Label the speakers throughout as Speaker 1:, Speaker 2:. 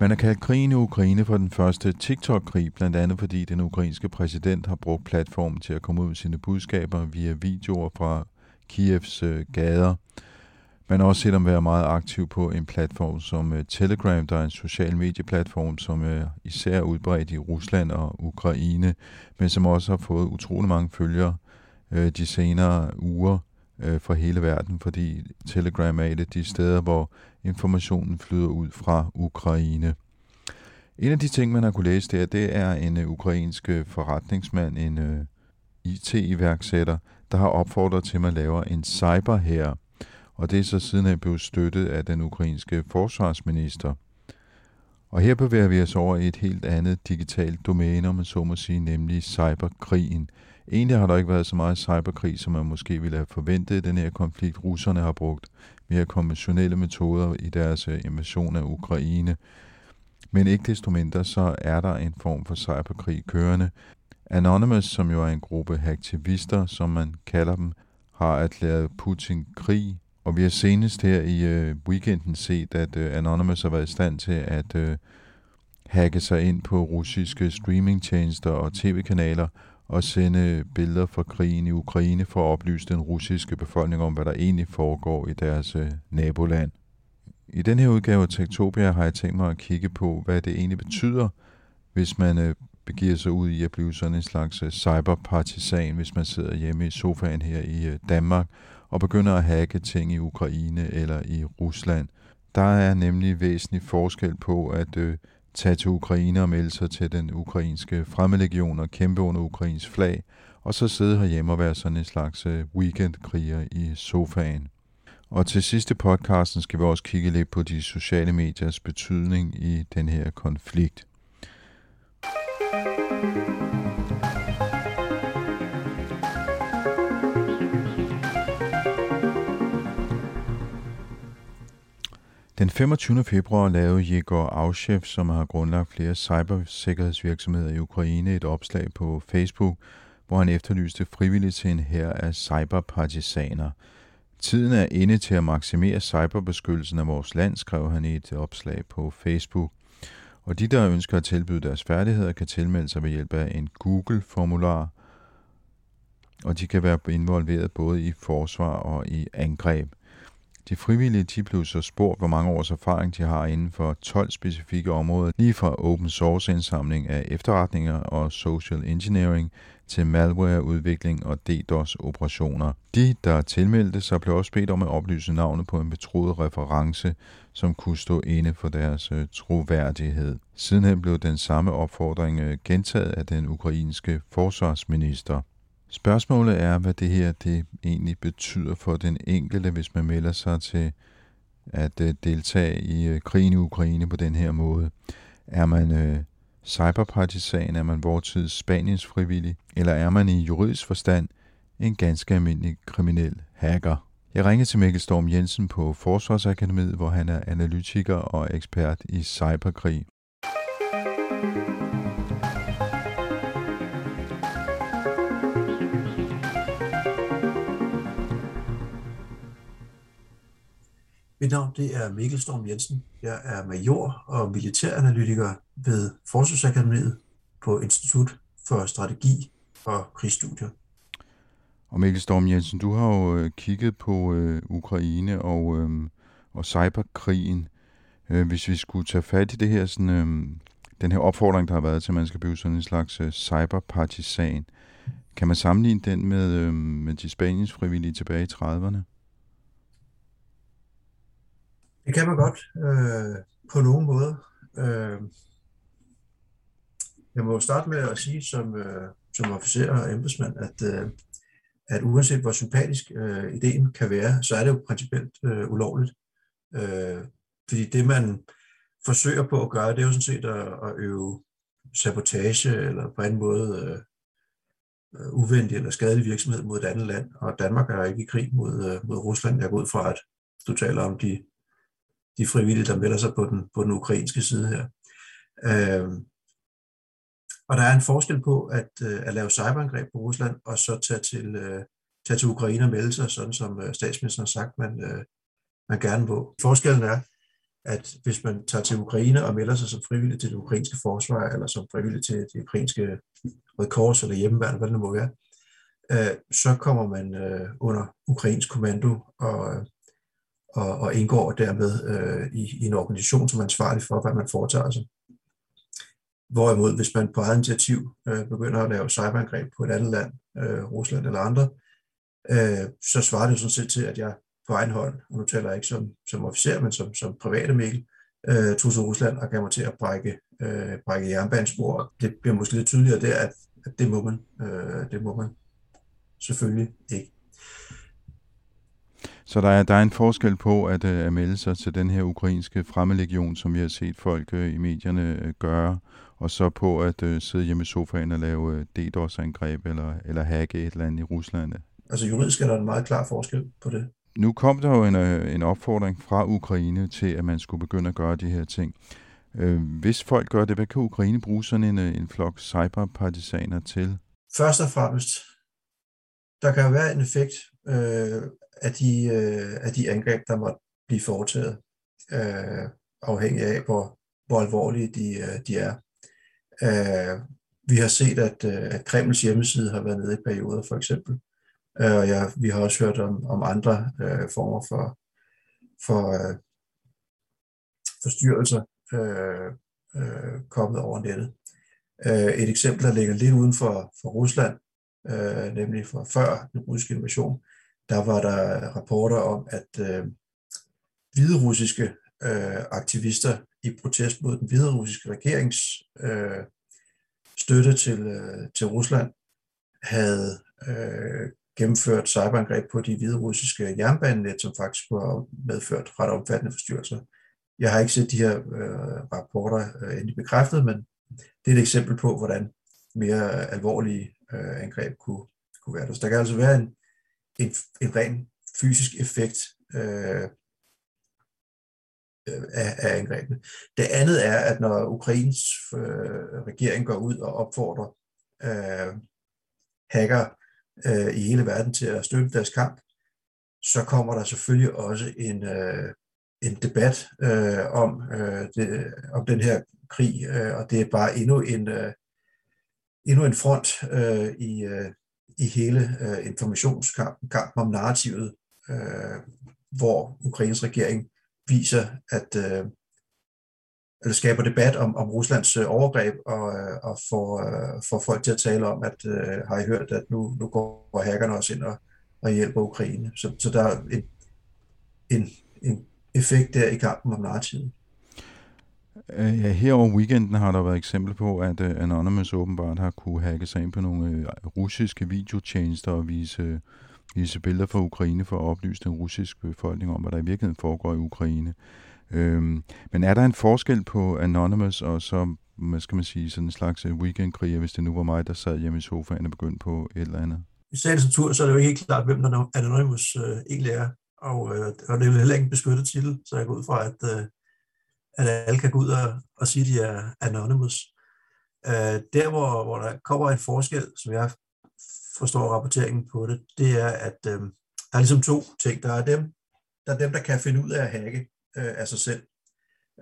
Speaker 1: Man har kaldt krigen i Ukraine for den første TikTok-krig, blandt andet fordi den ukrainske præsident har brugt platformen til at komme ud med sine budskaber via videoer fra Kievs øh, gader. Man har også set ham være meget aktiv på en platform som øh, Telegram, der er en social medieplatform, som øh, er især udbredt i Rusland og Ukraine, men som også har fået utrolig mange følgere øh, de senere uger øh, fra hele verden, fordi Telegram er et af de steder, hvor informationen flyder ud fra Ukraine. En af de ting, man har kunne læse der, det er en øh, ukrainsk øh, forretningsmand, en øh, IT-iværksætter, der har opfordret til, at man laver en cyber her. Og det er så sidenhen blevet støttet af den ukrainske forsvarsminister. Og her bevæger vi os over i et helt andet digitalt domæne, om man så må sige, nemlig cyberkrigen. Egentlig har der ikke været så meget cyberkrig, som man måske ville have forventet i den her konflikt. Russerne har brugt mere konventionelle metoder i deres øh, invasion af Ukraine. Men ikke desto mindre, så er der en form for cyberkrig kørende. Anonymous, som jo er en gruppe aktivister, som man kalder dem, har erklæret Putin krig. Og vi har senest her i øh, weekenden set, at øh, Anonymous har været i stand til at øh, hacke sig ind på russiske streamingtjenester og tv-kanaler og sende billeder fra krigen i Ukraine for at oplyse den russiske befolkning om, hvad der egentlig foregår i deres øh, naboland. I den her udgave af Tektopia har jeg tænkt mig at kigge på, hvad det egentlig betyder, hvis man øh, begiver sig ud i at blive sådan en slags øh, cyberpartisan, hvis man sidder hjemme i sofaen her i Danmark og begynder at hacke ting i Ukraine eller i Rusland. Der er nemlig væsentlig forskel på at øh, tage til Ukraine og melde sig til den ukrainske fremmedlegion og kæmpe under ukrains flag, og så sidde herhjemme og være sådan en slags øh, weekendkriger i sofaen. Og til sidste podcasten skal vi også kigge lidt på de sociale mediers betydning i den her konflikt. Den 25. februar lavede Jegor Auschev, som har grundlagt flere cybersikkerhedsvirksomheder i Ukraine, et opslag på Facebook, hvor han efterlyste frivilligt til en her af cyberpartisaner. Tiden er inde til at maksimere cyberbeskyttelsen af vores land, skrev han i et opslag på Facebook. Og de, der ønsker at tilbyde deres færdigheder, kan tilmelde sig ved hjælp af en Google-formular, og de kan være involveret både i forsvar og i angreb. De frivillige de blev så spurgt, hvor mange års erfaring de har inden for 12 specifikke områder, lige fra open source indsamling af efterretninger og social engineering til malwareudvikling og DDoS-operationer. De, der tilmeldte sig, blev også bedt om at oplyse navnet på en betroet reference, som kunne stå inde for deres øh, troværdighed. Sidenhen blev den samme opfordring øh, gentaget af den ukrainske forsvarsminister. Spørgsmålet er, hvad det her det egentlig betyder for den enkelte, hvis man melder sig til at øh, deltage i øh, krigen i Ukraine på den her måde. Er man øh, cyberpartisan, er man vortids Spaniens frivillig, eller er man i juridisk forstand en ganske almindelig kriminel hacker? Jeg ringede til Mikkel Storm Jensen på Forsvarsakademiet, hvor han er analytiker og ekspert i cyberkrig.
Speaker 2: Mit navn det er Mikkel Storm Jensen. Jeg er major og militæranalytiker ved Forsvarsakademiet på Institut for Strategi og Krigsstudier.
Speaker 1: Og Mikkel Storm Jensen, du har jo øh, kigget på øh, Ukraine og, øh, og cyberkrigen. Øh, hvis vi skulle tage fat i det her sådan, øh, den her opfordring, der har været til, at man skal blive sådan en slags øh, cyberpartisan. Kan man sammenligne den med, øh, med de Spaniens frivillige tilbage i 30'erne?
Speaker 2: Det kan man godt, øh, på nogen måde. Øh, jeg må starte med at sige som, øh, som officer og embedsmand, at, øh, at uanset hvor sympatisk øh, ideen kan være, så er det jo principielt øh, ulovligt. Øh, fordi det, man forsøger på at gøre, det er jo sådan set at, at øve sabotage eller på anden måde øh, øh uvendig eller skadelig virksomhed mod et andet land. Og Danmark er ikke i krig mod, øh, mod Rusland. Jeg går ud fra, at du taler om de, de frivillige, der melder sig på den, på den ukrainske side her. Øh, og der er en forskel på at, øh, at lave cyberangreb på Rusland, og så tage til, øh, tage til Ukraine og melde sig, sådan som øh, statsministeren har sagt, man, øh, man gerne må. Forskellen er, at hvis man tager til Ukraine og melder sig som frivillig til det ukrainske forsvar, eller som frivillig til det ukrainske Røde Kors eller hjemmeværn, hvad det nu må være, øh, så kommer man øh, under ukrainsk kommando og, øh, og, og indgår dermed øh, i, i en organisation, som er ansvarlig for, hvad man foretager sig. Hvorimod, hvis man på eget initiativ øh, begynder at lave cyberangreb på et andet land, øh, Rusland eller andre, øh, så svarer det jo sådan set til, at jeg på egen hånd, og nu taler jeg ikke som, som officer, men som, som private Mikkel, øh, tog til Rusland og gav mig til at brække, øh, brække jernbanespor. Det bliver måske lidt tydeligere der, at, at det må man, øh, det må man selvfølgelig ikke.
Speaker 1: Så der er, der er en forskel på at, øh, at melde sig til den her ukrainske fremmedlegion, som vi har set folk øh, i medierne gøre, og så på at uh, sidde hjemme i sofaen og lave DDoS-angreb eller, eller hacke et eller andet i Rusland.
Speaker 2: Altså juridisk er der en meget klar forskel på det.
Speaker 1: Nu kom der jo en, en opfordring fra Ukraine til, at man skulle begynde at gøre de her ting. Hvis folk gør det, hvad kan Ukraine bruge sådan en, en flok cyberpartisaner til?
Speaker 2: Først og fremmest, der kan være en effekt uh, af, de, øh, af de angreb, der måtte blive foretaget, øh, afhængig af, hvor, hvor alvorlige de, øh, de er. Øh, vi har set, at, øh, at Kremls hjemmeside har været nede i perioder, for eksempel. Øh, og ja, vi har også hørt om, om andre øh, former for, for øh, forstyrrelser øh, øh, kommet over nettet. Øh, et eksempel, der ligger lidt uden for, for Rusland, øh, nemlig fra før den russiske invasion, der var der rapporter om, at øh, hviderussiske øh, aktivister i protest mod den hviderussiske regerings øh, støtte til, øh, til Rusland havde øh, gennemført cyberangreb på de hviderussiske jernbanenet, som faktisk var medført ret omfattende forstyrrelser. Jeg har ikke set de her øh, rapporter øh, endelig bekræftet, men det er et eksempel på, hvordan mere alvorlige øh, angreb kunne, kunne være. Så der kan altså være en, en, en ren fysisk effekt øh, øh, af, af angrebene. Det andet er, at når Ukraines øh, regering går ud og opfordrer øh, hacker øh, i hele verden til at støtte deres kamp, så kommer der selvfølgelig også en, øh, en debat øh, om, øh, det, om den her krig, øh, og det er bare endnu en, øh, endnu en front øh, i, øh, i hele øh, informationskampen, kampen om narrativet, øh, hvor Ukraines regering viser, at øh, eller skaber debat om, om Ruslands øh, overgreb og, øh, og får, øh, får folk til at tale om, at øh, har I hørt, at nu, nu går hackerne også ind og, og hjælper Ukraine. Så, så der er en, en, en effekt der i kampen om narrativet.
Speaker 1: Øh, ja, her over weekenden har der været eksempel på, at øh, Anonymous åbenbart har kunne hacke sig ind på nogle øh, russiske videotjenester og vise vise billeder fra Ukraine for at oplyse den russiske befolkning om, hvad der i virkeligheden foregår i Ukraine. Øhm, men er der en forskel på Anonymous og så, hvad skal man sige, sådan en slags weekendkriger, hvis det nu var mig, der sad hjemme i sofaen og begyndte på et eller andet?
Speaker 2: I sagens natur, så er det jo ikke helt klart, hvem der Anonymous øh, egentlig er, og, øh, og det er jo heller ikke en beskyttet titel, så jeg går ud fra, at, øh, at alle kan gå ud og, og sige, at de er Anonymous. Øh, der, hvor, hvor der kommer en forskel, som jeg forstår rapporteringen på det, det er, at øh, der er ligesom to ting. Der er dem, der er dem, der kan finde ud af at hacke øh, af sig selv.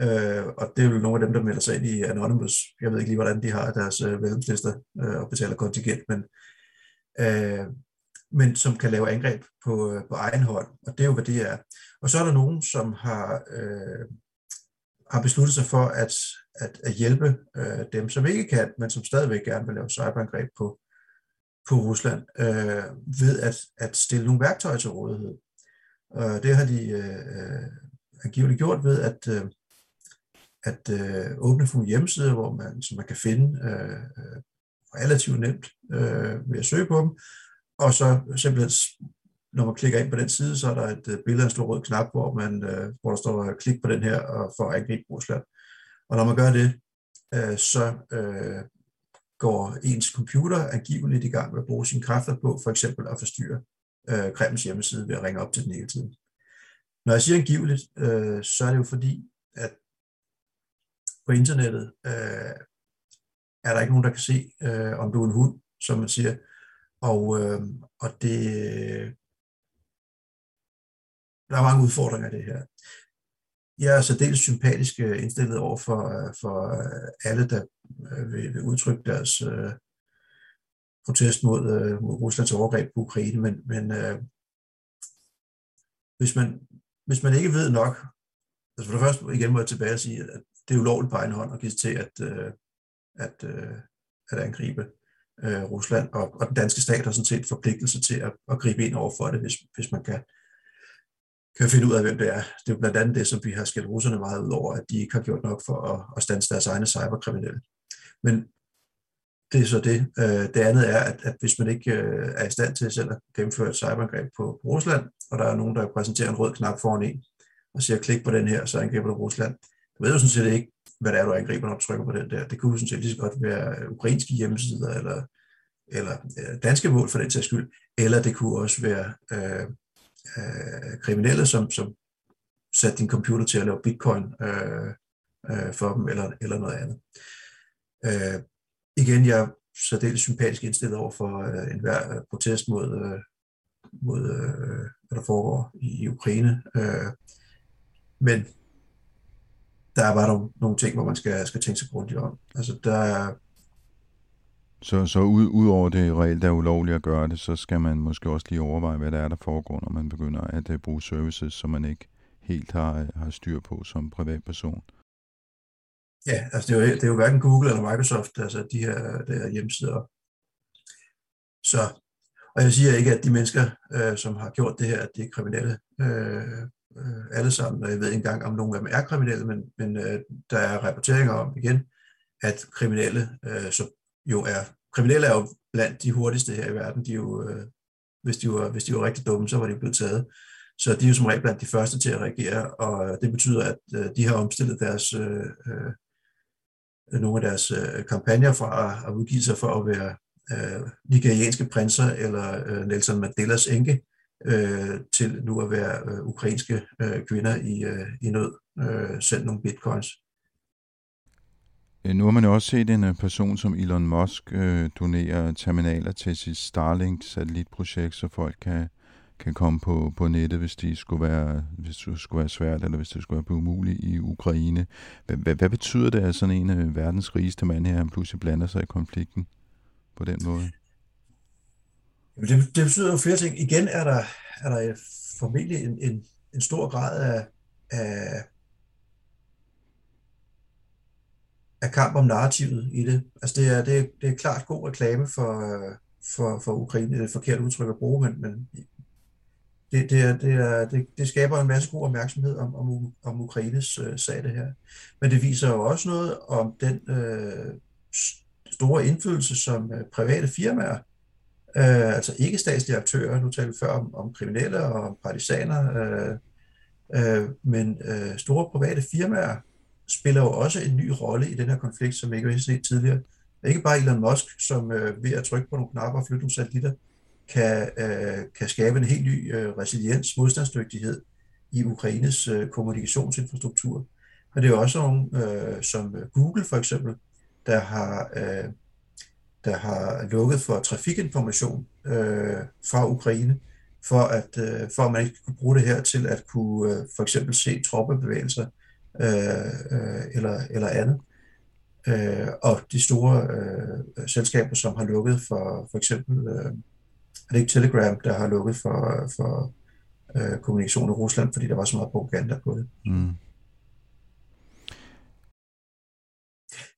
Speaker 2: Øh, og det er jo nogle af dem, der melder sig ind i Anonymous. Jeg ved ikke lige, hvordan de har deres øh, medlemslister øh, og betaler kontingent, men, øh, men som kan lave angreb på, øh, på egen hånd. Og det er jo, hvad det er. Og så er der nogen, som har, øh, har besluttet sig for at, at, at hjælpe øh, dem, som ikke kan, men som stadigvæk gerne vil lave cyberangreb på, på Rusland, øh, ved at, at stille nogle værktøjer til rådighed. Og det har de øh, angiveligt gjort ved at, øh, at øh, åbne for nogle hjemmesider, hvor man, som man kan finde øh, øh relativt nemt øh, ved at søge på dem, og så simpelthen når man klikker ind på den side, så er der et øh, billede af en stor rød knap, hvor, man, øh, hvor der står, øh, klik på den her og for at angribe Rusland. Og når man gør det, så går ens computer angiveligt i gang med at bruge sine kræfter på for eksempel at forstyrre Kremls hjemmeside ved at ringe op til den hele tiden. Når jeg siger angiveligt, så er det jo fordi, at på internettet er der ikke nogen, der kan se, om du er en hund, som man siger, og, og det, der er mange udfordringer i det her. Jeg er særdeles sympatisk øh, indstillet over for, øh, for øh, alle, der vil, vil udtrykke deres øh, protest mod, øh, mod Ruslands overgreb på Ukraine, men, men øh, hvis, man, hvis man ikke ved nok, altså for det første igen må jeg tilbage og sige, at det er ulovligt på egen hånd at give til at, øh, at, øh, at angribe øh, Rusland, og, og den danske stat har sådan set forpligtelse til at, at gribe ind over for det, hvis, hvis man kan kan finde ud af, hvem det er. Det er jo blandt andet det, som vi har skældt russerne meget ud over, at de ikke har gjort nok for at, at stanse deres egne cyberkriminelle. Men det er så det. Øh, det andet er, at, at hvis man ikke øh, er i stand til selv at gennemføre et cyberangreb på Rusland, og der er nogen, der præsenterer en rød knap foran en, og siger, klik på den her, så angriber du Rusland. Du ved jo sådan set ikke, hvad det er, du angriber, når du trykker på den der. Det kunne sådan set lige så godt være ukrainske hjemmesider, eller, eller øh, danske mål for den sags skyld, eller det kunne også være øh, øh, kriminelle, som, som satte din computer til at lave bitcoin øh, øh, for dem, eller, eller noget andet. Øh, igen, jeg er særdeles sympatisk indstillet over for øh, enhver øh, protest mod, øh, mod øh, hvad der foregår i, i Ukraine. Øh, men der er bare nogle, nogle ting, hvor man skal, skal tænke sig grundigt om. Altså, der er
Speaker 1: så, så ud, ud over det reelt er ulovligt at gøre det, så skal man måske også lige overveje, hvad der er, der foregår, når man begynder at uh, bruge services, som man ikke helt har, øh, har styr på som privatperson.
Speaker 2: Ja, altså det er jo, det er jo hverken Google eller Microsoft, altså de her, de her hjemmesider. Så, og jeg siger ikke, at de mennesker, øh, som har gjort det her, at de er kriminelle øh, øh, alle sammen, og jeg ved ikke engang, om nogen af dem er kriminelle, men, men øh, der er rapporteringer om igen, at kriminelle, øh, så jo er, kriminelle er jo blandt de hurtigste her i verden. De er jo, øh, hvis, de var, hvis de var rigtig dumme, så var de blevet taget. Så de er jo som regel blandt de første til at reagere, og det betyder, at øh, de har omstillet deres, øh, øh, nogle af deres øh, kampagner fra at udgive sig for at være øh, nigerianske prinser eller øh, Nelson Mandelas enke, øh, til nu at være øh, ukrainske øh, kvinder i, øh, i nød, øh, sendt nogle bitcoins.
Speaker 1: Øh, nu har man jo også set en øh, person som Elon Musk øh, donere terminaler til sit Starlink-satellitprojekt, så folk kan, kan komme på, på nettet, hvis de skulle være, hvis det skulle være svært, eller hvis det skulle være umuligt i Ukraine. Hvad, hvad, hvad betyder det, at sådan en af verdens rigeste mand her, han pludselig blander sig i konflikten på den måde?
Speaker 2: Det, det betyder jo flere ting. Igen er der, er der formentlig en, en, en stor grad af, af er kamp om narrativet i det. Altså det er, det er, det er klart god reklame for, for, for Ukraine. Det er et forkert udtryk at bruge, men, men det, det, er, det, er, det, det skaber en masse god opmærksomhed om, om, om Ukraines øh, sag, det her. Men det viser jo også noget om den øh, store indflydelse, som øh, private firmaer, øh, altså ikke statslige aktører, nu talte vi før om, om kriminelle og om partisaner, øh, øh, men øh, store private firmaer spiller jo også en ny rolle i den her konflikt, som ikke har set tidligere. Ikke bare Elon Musk, som øh, ved at trykke på nogle knapper og flytte nogle satellitter, kan, øh, kan skabe en helt ny øh, resiliens, modstandsdygtighed i Ukraines øh, kommunikationsinfrastruktur. Men det er også nogle, øh, som Google for eksempel, der har, øh, der har lukket for trafikinformation øh, fra Ukraine, for at, øh, for at man ikke kunne bruge det her til at kunne øh, for eksempel se troppebevægelser Øh, øh, eller, eller andet. Øh, og de store øh, selskaber, som har lukket for for eksempel, øh, er det ikke Telegram, der har lukket for, for øh, kommunikation i Rusland, fordi der var så meget propaganda på det. Mm.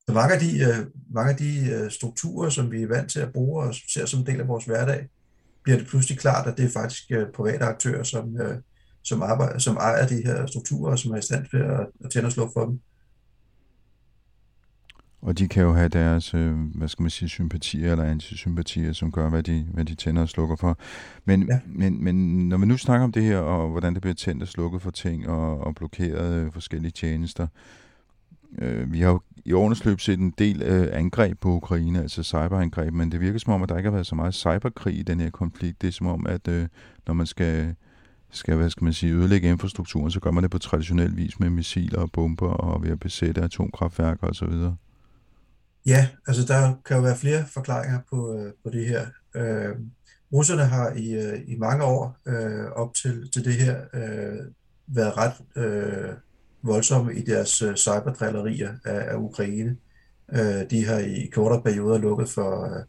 Speaker 2: Så mange af de, øh, mange af de øh, strukturer, som vi er vant til at bruge og ser som en del af vores hverdag, bliver det pludselig klart, at det er faktisk øh, private aktører, som, som, arbejder, som ejer de her strukturer, og som er i stand til at, at tænde og slå for dem.
Speaker 1: Og de kan jo have deres, øh, hvad skal man sige, sympatier eller antisympatier, som gør, hvad de, hvad de tænder og slukker for. Men, ja. men, men når vi nu snakker om det her, og hvordan det bliver tændt og slukket for ting, og, og blokeret øh, forskellige tjenester, øh, vi har jo i årenes løb set en del øh, angreb på Ukraine, altså cyberangreb, men det virker som om, at der ikke har været så meget cyberkrig i den her konflikt. Det er som om, at øh, når man skal skal, hvad skal man sige, ødelægge infrastrukturen, så gør man det på traditionel vis med missiler og bomber og ved at besætte atomkraftværker osv.
Speaker 2: Ja, altså der kan jo være flere forklaringer på, øh, på det her. Øh, russerne har i, øh, i mange år øh, op til, til det her øh, været ret øh, voldsomme i deres øh, cyberdrillerier af, af Ukraine. Øh, de har i kortere perioder lukket for, øh,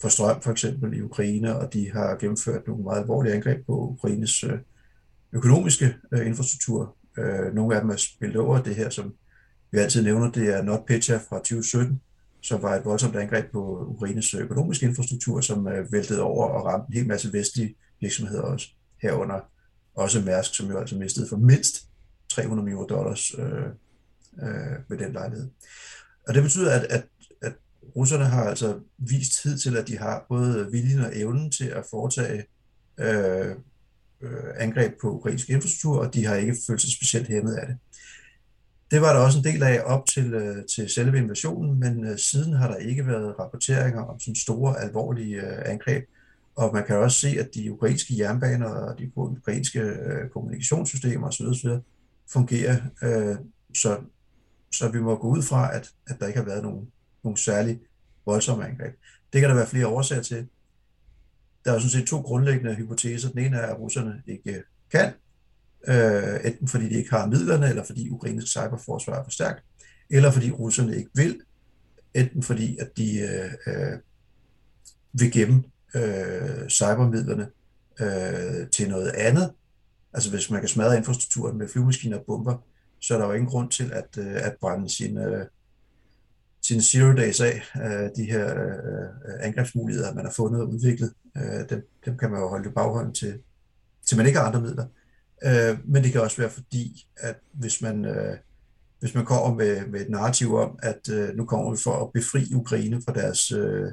Speaker 2: for strøm for eksempel i Ukraine, og de har gennemført nogle meget alvorlige angreb på Ukraines øh, økonomiske øh, infrastruktur. Øh, nogle af dem er spillet over det her, som vi altid nævner, det er NotPetya fra 2017, som var et voldsomt angreb på Ukraines øh, økonomiske infrastruktur, som øh, væltede over og ramte en hel masse vestlige virksomheder også, herunder også Mærsk, som jo altså mistede for mindst 300 millioner dollars øh, øh, ved den lejlighed. Og det betyder, at, at, at russerne har altså vist tid til, at de har både viljen og evnen til at foretage øh, Øh, angreb på ukrainsk infrastruktur, og de har ikke følt sig specielt hæmmet af det. Det var der også en del af op til, øh, til selve invasionen, men øh, siden har der ikke været rapporteringer om sådan store, alvorlige øh, angreb. Og man kan også se, at de ukrainske jernbaner og de ukrainske øh, kommunikationssystemer osv. osv. fungerer. Øh, så, så vi må gå ud fra, at, at der ikke har været nogen, nogen særlig voldsomme angreb. Det kan der være flere årsager til. Der er sådan set to grundlæggende hypoteser. Den ene er, at russerne ikke kan, øh, enten fordi de ikke har midlerne, eller fordi ukrainsk cyberforsvar er for stærkt, eller fordi russerne ikke vil, enten fordi at de øh, øh, vil gemme øh, cybermidlerne øh, til noget andet. Altså hvis man kan smadre infrastrukturen med flyvemaskiner og bomber, så er der jo ingen grund til at, øh, at brænde sine, øh, sin zero days af, øh, de her øh, angrebsmuligheder, man har fundet og udviklet. Øh, dem, dem kan man jo holde i baghånden til, til man ikke har andre midler. Øh, men det kan også være fordi, at hvis man, øh, hvis man kommer med, med et narrativ om, at øh, nu kommer vi for at befri Ukraine fra deres øh,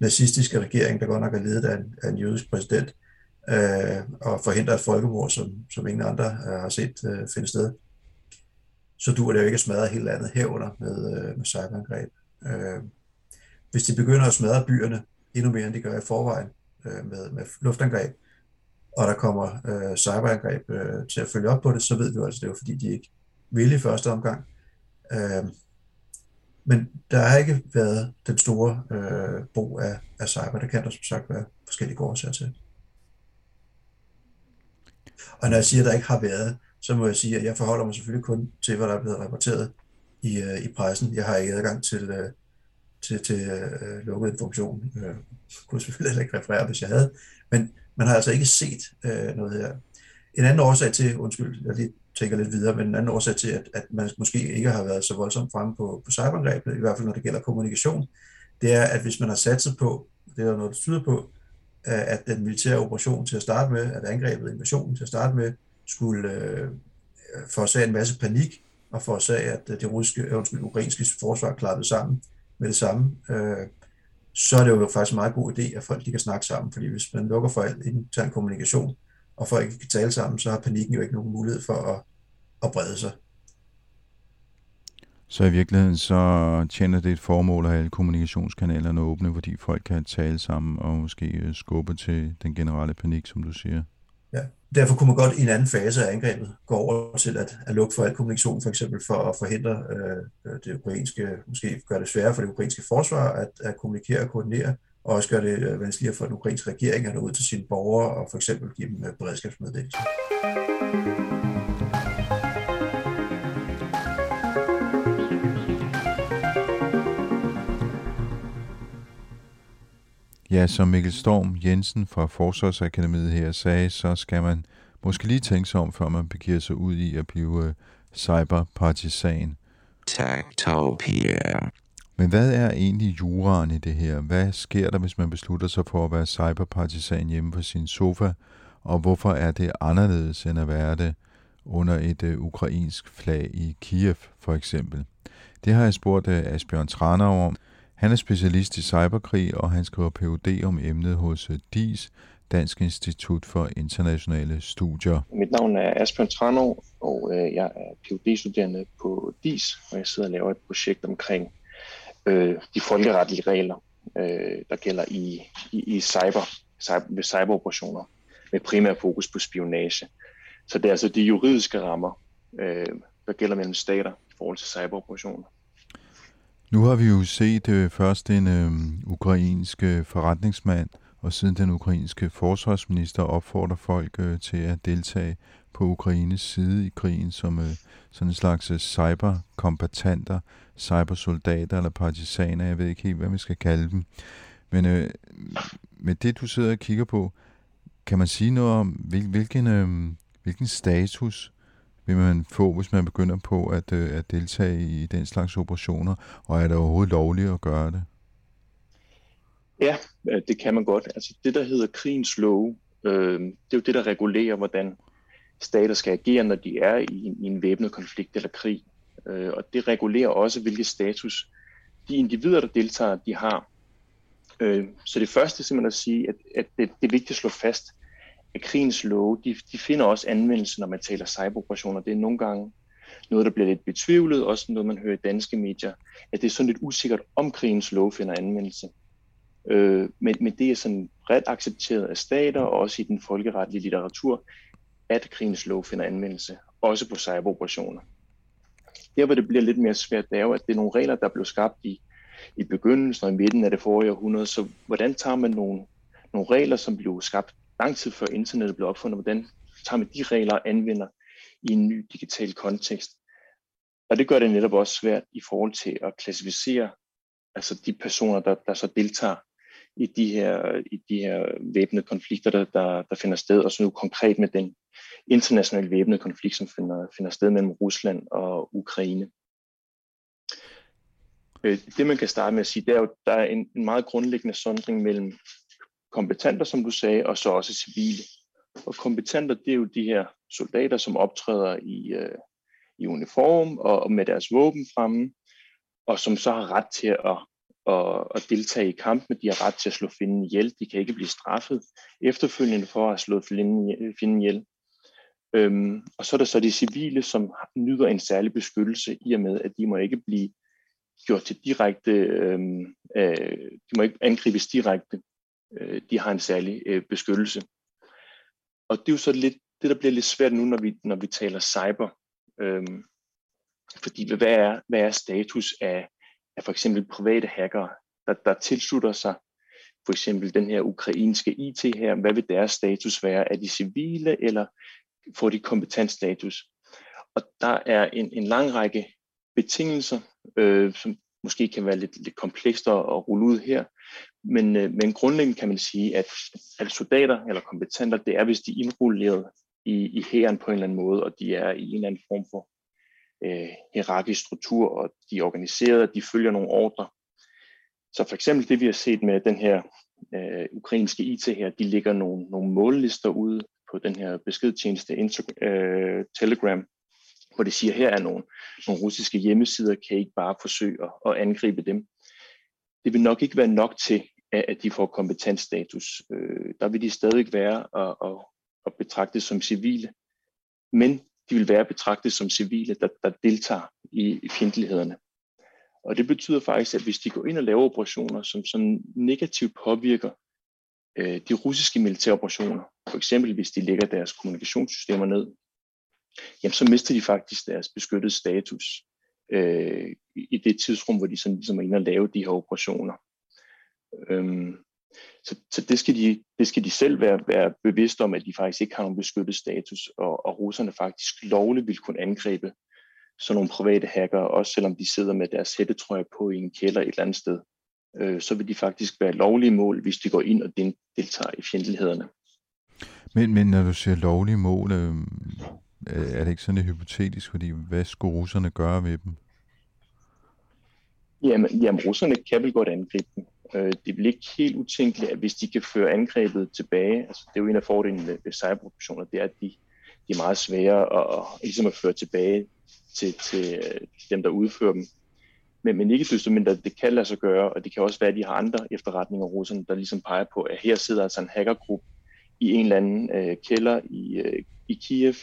Speaker 2: nazistiske regering, der godt nok er ledet af en, af en jødisk præsident, øh, og forhindre et folkemord, som, som ingen andre øh, har set øh, finde sted, så duer det jo ikke at smadre hele landet herunder med, øh, med cyberangreb. Øh, hvis de begynder at smadre byerne endnu mere, end de gør i forvejen øh, med, med luftangreb, og der kommer øh, cyberangreb øh, til at følge op på det, så ved vi jo altså, det er jo fordi, de ikke ville i første omgang. Øh, men der har ikke været den store øh, brug af, af cyber. Der kan der som sagt være forskellige årsager til. Og når jeg siger, at der ikke har været, så må jeg sige, at jeg forholder mig selvfølgelig kun til, hvad der er blevet rapporteret i, øh, i pressen. Jeg har ikke adgang til, øh, til, til øh, lukket information. Jeg kunne selvfølgelig heller ikke referere, hvis jeg havde. Men man har altså ikke set øh, noget her. En anden årsag til, undskyld, jeg lige tænker lidt videre, men en anden årsag til, at, at man måske ikke har været så voldsomt fremme på, på cyberangrebet, i hvert fald når det gælder kommunikation, det er, at hvis man har satset på, det er der noget, der tyder på, øh, at den militære operation til at starte med, at angrebet, invasionen til at starte med, skulle øh, forårsage en masse panik, og forårsage, at øh, det russiske, øh, undskyld, ukrainske forsvar klappede sammen med det samme. Øh, så er det jo faktisk en meget god idé, at folk de kan snakke sammen, fordi hvis man lukker for al intern kommunikation, og folk ikke kan tale sammen, så har panikken jo ikke nogen mulighed for at, at brede sig.
Speaker 1: Så i virkeligheden så tjener det et formål at alle kommunikationskanalerne åbne, fordi folk kan tale sammen og måske øh, skubbe til den generelle panik, som du siger.
Speaker 2: Derfor kunne man godt i en anden fase af angrebet gå over til at, at lukke for al kommunikation, for eksempel for at forhindre øh, øh det ukrainske, måske gøre det sværere for det ukrainske forsvar at, at kommunikere og koordinere, og også gøre det øh, vanskeligere for den ukrainske regering at nå ud til sine borgere og for eksempel give dem øh, beredskabsmeddelelser.
Speaker 1: Ja, som Mikkel Storm Jensen fra Forsvarsakademiet her sagde, så skal man måske lige tænke sig om, før man begiver sig ud i at blive cyberpartisan.
Speaker 3: Techtopia.
Speaker 1: Men hvad er egentlig juraen i det her? Hvad sker der, hvis man beslutter sig for at være cyberpartisan hjemme på sin sofa? Og hvorfor er det anderledes end at være det under et uh, ukrainsk flag i Kiev, for eksempel? Det har jeg spurgt uh, Asbjørn Tranau om. Han er specialist i cyberkrig, og han skriver Ph.D. om emnet hos øh, DIS, Dansk Institut for Internationale Studier.
Speaker 4: Mit navn er Asbjørn Tranov, og øh, jeg er Ph.D.-studerende på DIS, og jeg sidder og laver et projekt omkring øh, de folkeretlige regler, øh, der gælder i, i, i cyber, cyber, ved cyberoperationer, med primær fokus på spionage. Så det er altså de juridiske rammer, øh, der gælder mellem stater i forhold til cyberoperationer.
Speaker 1: Nu har vi jo set øh, først en øh, ukrainske øh, forretningsmand, og siden den ukrainske forsvarsminister opfordrer folk øh, til at deltage på Ukraines side i krigen som øh, sådan en slags øh, cyberkombatanter, cybersoldater eller partisaner, jeg ved ikke helt, hvad vi skal kalde dem. Men øh, med det, du sidder og kigger på, kan man sige noget om, hvil, hvilken, øh, hvilken status vil man få, hvis man begynder på at, øh, at deltage i den slags operationer, og er det overhovedet lovligt at gøre det?
Speaker 4: Ja, øh, det kan man godt. Altså det, der hedder krigens love, øh, det er jo det, der regulerer, hvordan stater skal agere, når de er i, i en væbnet konflikt eller krig. Øh, og det regulerer også, hvilken status de individer, der deltager, de har. Øh, så det første er simpelthen at sige, at, at det, det er vigtigt at slå fast, at krigens love, de, de finder også anvendelse, når man taler cyberoperationer. Det er nogle gange noget, der bliver lidt betvivlet, også noget, man hører i danske medier, at det er sådan lidt usikkert, om krigens lov finder anvendelse. Øh, men, men det er sådan ret accepteret af stater, og også i den folkeretlige litteratur, at krigens lov finder anvendelse, også på cyberoperationer. Der, hvor det bliver lidt mere svært, det er jo, at det er nogle regler, der blev skabt i, i begyndelsen og i midten af det forrige århundrede. Så hvordan tager man nogle, nogle regler, som blev skabt lang tid før internettet blev opfundet, hvordan tager man de regler og anvender i en ny digital kontekst? Og det gør det netop også svært i forhold til at klassificere altså de personer, der, der så deltager i de her, i de her væbnede konflikter, der, der, der finder sted, og så nu konkret med den internationale væbnede konflikt, som finder, finder sted mellem Rusland og Ukraine. Øh, det man kan starte med at sige, det er jo, der er en, en meget grundlæggende sondring mellem kompetenter, som du sagde, og så også civile. Og kompetenter, det er jo de her soldater, som optræder i, øh, i uniform og, og med deres våben fremme, og som så har ret til at at, at deltage i kampene. De har ret til at slå fjenden ihjel. De kan ikke blive straffet efterfølgende for at have slået fjenden øh, ihjel. Øhm, og så er der så de civile, som nyder en særlig beskyttelse i og med, at de må ikke blive gjort til direkte, øhm, øh, de må ikke angribes direkte. Øh, de har en særlig øh, beskyttelse. Og det er jo så lidt, det der bliver lidt svært nu, når vi, når vi taler cyber. Øhm, fordi hvad er, hvad er status af, af for eksempel private hackere, der, der tilslutter sig for eksempel den her ukrainske IT her, hvad vil deres status være? Er de civile, eller får de kompetensstatus? Og der er en, en lang række betingelser, øh, som måske kan være lidt, lidt komplekst at rulle ud her, men, øh, men grundlæggende kan man sige, at, at soldater eller kompetenter, det er, hvis de er indrulleret i, i hæren på en eller anden måde, og de er i en eller anden form for øh, hierarkisk struktur, og de er organiseret, de følger nogle ordre. Så for eksempel det, vi har set med den her øh, ukrainske IT her, de ligger nogle, nogle mållister ude på den her beskedtjeneste øh, Telegram, hvor det siger, her er nogle, nogle russiske hjemmesider, kan I ikke bare forsøge at, at angribe dem. Det vil nok ikke være nok til, at de får kompetensstatus. Øh, der vil de stadig være at, at, at betragte som civile. Men de vil være betragtet som civile, der, der deltager i, i fjendtlighederne. Og det betyder faktisk, at hvis de går ind og laver operationer, som sådan negativt påvirker øh, de russiske militære operationer, for eksempel hvis de lægger deres kommunikationssystemer ned, jamen så mister de faktisk deres beskyttede status øh, i det tidsrum, hvor de sådan ligesom er inde og lave de her operationer. Øhm, så, så det, skal de, det skal de selv være, være bevidste om, at de faktisk ikke har nogen beskyttet status, og, og russerne faktisk lovligt vil kunne angribe sådan nogle private hacker, også selvom de sidder med deres hættetrøje på i en kælder et eller andet sted, øh, så vil de faktisk være lovlige mål, hvis de går ind og deltager i fjendtlighederne.
Speaker 1: Men, men når du siger lovlige mål, øh, er det ikke sådan et hypotetisk, fordi hvad skulle russerne gøre ved dem?
Speaker 4: Jamen, jamen russerne kan vel godt angribe dem. Øh, det bliver ikke helt utænkeligt, at hvis de kan føre angrebet tilbage, altså det er jo en af fordelene ved cyberoperationer, det er, at de, de er meget svære at, at, ligesom at føre tilbage til, til øh, dem, der udfører dem. Men, men ikke desto mindre, det kan lade sig gøre, og det kan også være, at de har andre efterretninger, russerne, der ligesom peger på, at her sidder altså en hackergruppe i en eller anden øh, kælder i, øh, i Kiev,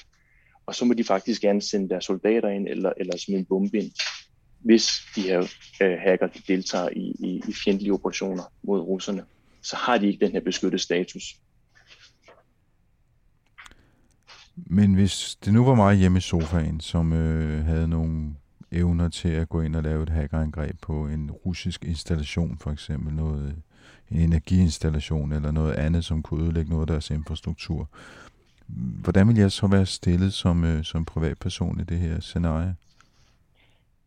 Speaker 4: og så må de faktisk gerne sende deres soldater ind, eller, eller smide en bombe ind, hvis de her øh, hacker de deltager i, i, i fjendtlige operationer mod russerne. Så har de ikke den her beskyttede status.
Speaker 1: Men hvis det nu var mig hjemme i sofaen, som øh, havde nogle evner til at gå ind og lave et hackerangreb på en russisk installation, for eksempel noget, en energiinstallation eller noget andet, som kunne ødelægge noget af deres infrastruktur. Hvordan vil jeg så være stillet som, øh, som privatperson i det her scenarie?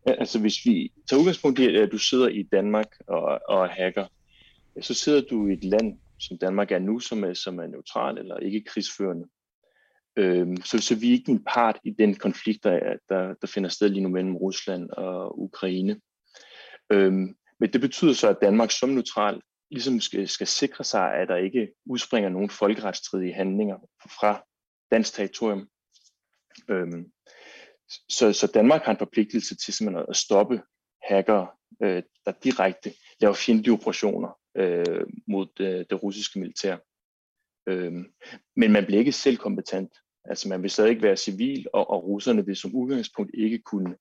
Speaker 4: Altså hvis vi tager udgangspunkt i, at du sidder i Danmark og, og hacker, så sidder du i et land, som Danmark er nu, som er, som er neutral eller ikke krigsførende. Øhm, så, så vi er ikke en part i den konflikt, der, der, der finder sted lige nu mellem Rusland og Ukraine. Øhm, men det betyder så, at Danmark som neutral ligesom skal, skal sikre sig, at der ikke udspringer nogen folkeretsstridige handlinger fra dansk territorium. Øhm, så, så Danmark har en forpligtelse til simpelthen at stoppe hackere, øh, der direkte laver fjendtlige operationer øh, mod det, det russiske militær. Øh, men man bliver ikke selv kompetent. Altså man vil stadig ikke være civil, og, og russerne vil som udgangspunkt ikke kunne,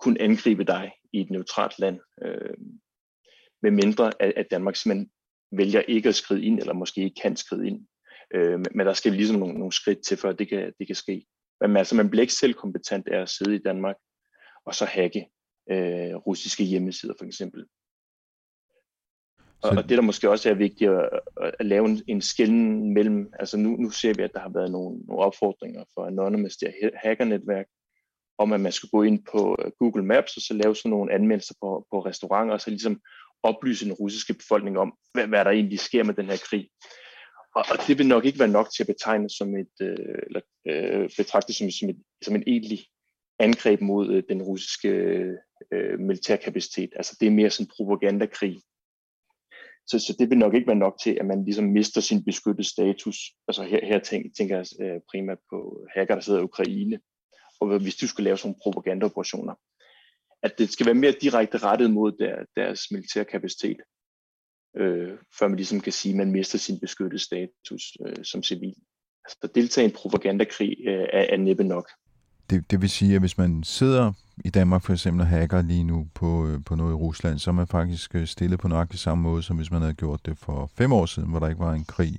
Speaker 4: kunne angribe dig i et neutralt land. øh, med mindre at, at Danmark simpelthen vælger ikke at skride ind, eller måske ikke kan skride ind. Øh, men der skal ligesom nogle, nogle skridt til, før det kan, det kan ske. Men altså, man bliver ikke selv kompetent af at sidde i Danmark og så hacke øh, russiske hjemmesider for eksempel. Og, og det, der måske også er vigtigt at, at lave en, en skælden mellem, altså nu, nu ser vi, at der har været nogle, nogle opfordringer for Anonymous, det hackernetværk, om at man skal gå ind på øh, Google Maps og så lave sådan nogle anmeldelser på, på restauranter, og så ligesom oplyse den russiske befolkning om, hvad, hvad der egentlig sker med den her krig. Og, og det vil nok ikke være nok til at betegne som et, øh, eller øh, betragte som, som, et, som en egentlig angreb mod øh, den russiske øh, militærkapacitet. Altså det er mere sådan en propagandakrig. Så, så det vil nok ikke være nok til, at man ligesom mister sin beskyttede status. Altså her, her tænker, tænker jeg øh, primært på hacker, der sidder i Ukraine. Og hvis du skulle lave sådan nogle propagandaoperationer, at det skal være mere direkte rettet mod der, deres militærkapacitet øh, før man ligesom kan sige, at man mister sin beskyttede status øh, som civil. Altså at deltage i en propagandakrig øh, er, er næppe nok.
Speaker 1: Det, det vil sige, at hvis man sidder i Danmark for eksempel og hacker lige nu på, øh, på noget i Rusland, så er man faktisk øh, stillet på nøjagtig samme måde, som hvis man havde gjort det for fem år siden, hvor der ikke var en krig.